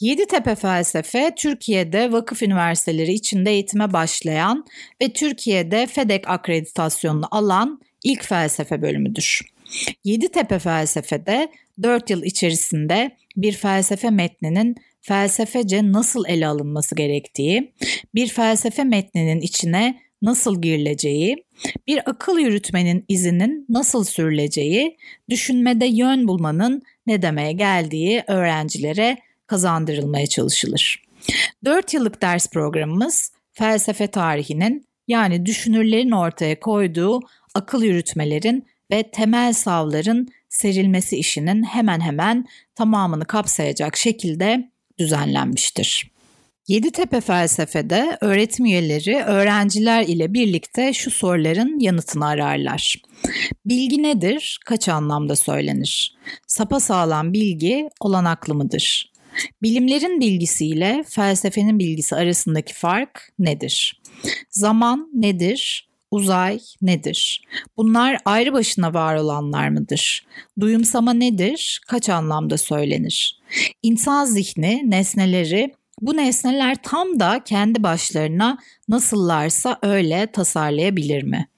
Yeditepe Felsefe, Türkiye'de vakıf üniversiteleri içinde eğitime başlayan ve Türkiye'de FEDEK akreditasyonunu alan ilk felsefe bölümüdür. Yeditepe Felsefe'de 4 yıl içerisinde bir felsefe metninin felsefece nasıl ele alınması gerektiği, bir felsefe metninin içine nasıl girileceği, bir akıl yürütmenin izinin nasıl sürüleceği, düşünmede yön bulmanın ne demeye geldiği öğrencilere kazandırılmaya çalışılır. 4 yıllık ders programımız felsefe tarihinin yani düşünürlerin ortaya koyduğu akıl yürütmelerin ve temel savların serilmesi işinin hemen hemen tamamını kapsayacak şekilde düzenlenmiştir. Yeditepe Felsefe'de öğretim üyeleri öğrenciler ile birlikte şu soruların yanıtını ararlar. Bilgi nedir? Kaç anlamda söylenir? Sapa sağlam bilgi olanaklı mıdır? Bilimlerin bilgisiyle felsefenin bilgisi arasındaki fark nedir? Zaman nedir? Uzay nedir? Bunlar ayrı başına var olanlar mıdır? Duyumsama nedir? Kaç anlamda söylenir? İnsan zihni nesneleri bu nesneler tam da kendi başlarına nasıllarsa öyle tasarlayabilir mi?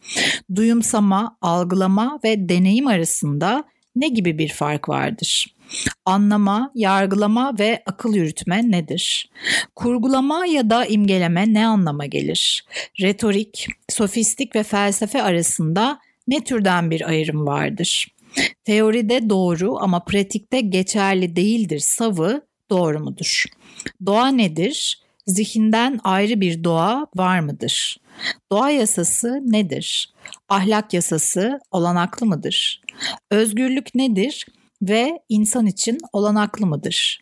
Duyumsama, algılama ve deneyim arasında ne gibi bir fark vardır? Anlama, yargılama ve akıl yürütme nedir? Kurgulama ya da imgeleme ne anlama gelir? Retorik, sofistik ve felsefe arasında ne türden bir ayrım vardır? Teoride doğru ama pratikte geçerli değildir savı doğru mudur? Doğa nedir? Zihinden ayrı bir doğa var mıdır? Doğa yasası nedir? Ahlak yasası olanaklı mıdır? Özgürlük nedir ve insan için olanaklı mıdır?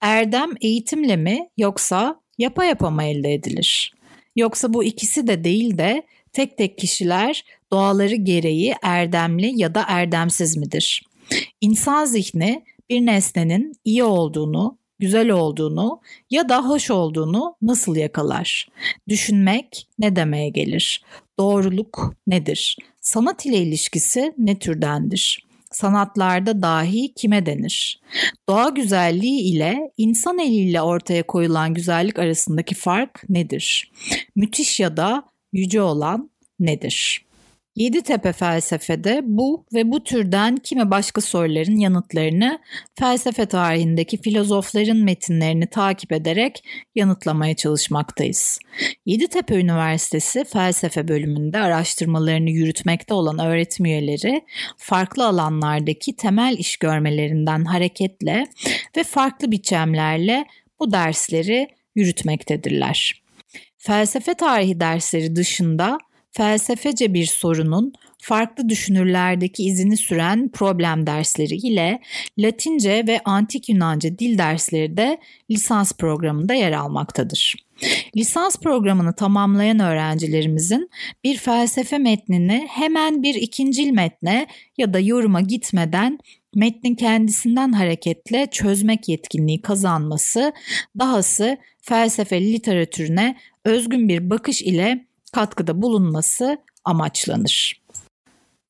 Erdem eğitimle mi yoksa yapa yapa mı elde edilir? Yoksa bu ikisi de değil de tek tek kişiler doğaları gereği erdemli ya da erdemsiz midir? İnsan zihni bir nesnenin iyi olduğunu, güzel olduğunu ya da hoş olduğunu nasıl yakalar? Düşünmek ne demeye gelir? Doğruluk nedir? Sanat ile ilişkisi ne türdendir? Sanatlarda dahi kime denir? Doğa güzelliği ile insan eliyle ortaya koyulan güzellik arasındaki fark nedir? Müthiş ya da yüce olan nedir? Yeditepe felsefede bu ve bu türden kimi başka soruların yanıtlarını felsefe tarihindeki filozofların metinlerini takip ederek yanıtlamaya çalışmaktayız. Yeditepe Üniversitesi felsefe bölümünde araştırmalarını yürütmekte olan öğretim üyeleri farklı alanlardaki temel iş görmelerinden hareketle ve farklı biçimlerle bu dersleri yürütmektedirler. Felsefe tarihi dersleri dışında felsefece bir sorunun farklı düşünürlerdeki izini süren problem dersleri ile Latince ve Antik Yunanca dil dersleri de lisans programında yer almaktadır. Lisans programını tamamlayan öğrencilerimizin bir felsefe metnini hemen bir ikincil metne ya da yoruma gitmeden metnin kendisinden hareketle çözmek yetkinliği kazanması, dahası felsefe literatürüne özgün bir bakış ile katkıda bulunması amaçlanır.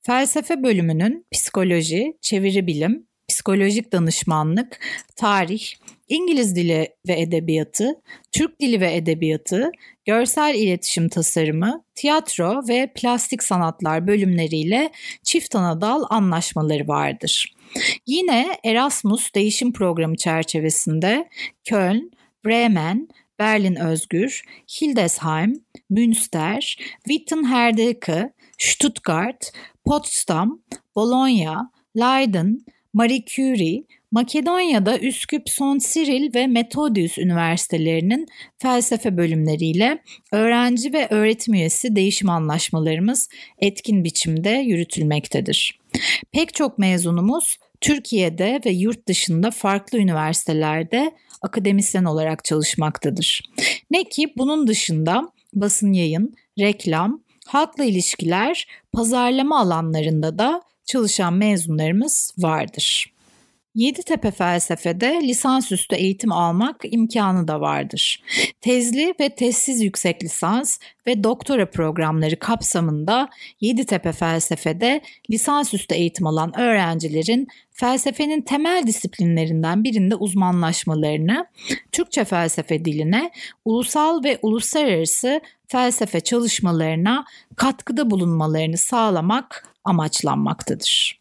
Felsefe bölümünün psikoloji, çeviri bilim, psikolojik danışmanlık, tarih, İngiliz dili ve edebiyatı, Türk dili ve edebiyatı, görsel iletişim tasarımı, tiyatro ve plastik sanatlar bölümleriyle çift anadal anlaşmaları vardır. Yine Erasmus değişim programı çerçevesinde Köln, Bremen, Berlin Özgür, Hildesheim, Münster, Wittenherdecke, Stuttgart, Potsdam, Bologna, Leiden, Marie Curie, Makedonya'da Üsküp Son Cyril ve Metodius üniversitelerinin felsefe bölümleriyle öğrenci ve öğretim üyesi değişim anlaşmalarımız etkin biçimde yürütülmektedir. Pek çok mezunumuz Türkiye'de ve yurt dışında farklı üniversitelerde akademisyen olarak çalışmaktadır. Ne ki bunun dışında basın yayın, reklam, halkla ilişkiler, pazarlama alanlarında da çalışan mezunlarımız vardır. Yeditepe felsefede lisansüstü eğitim almak imkanı da vardır. Tezli ve tezsiz yüksek lisans ve doktora programları kapsamında Yeditepe felsefede lisansüstü eğitim alan öğrencilerin felsefenin temel disiplinlerinden birinde uzmanlaşmalarını, Türkçe felsefe diline, ulusal ve uluslararası felsefe çalışmalarına katkıda bulunmalarını sağlamak amaçlanmaktadır.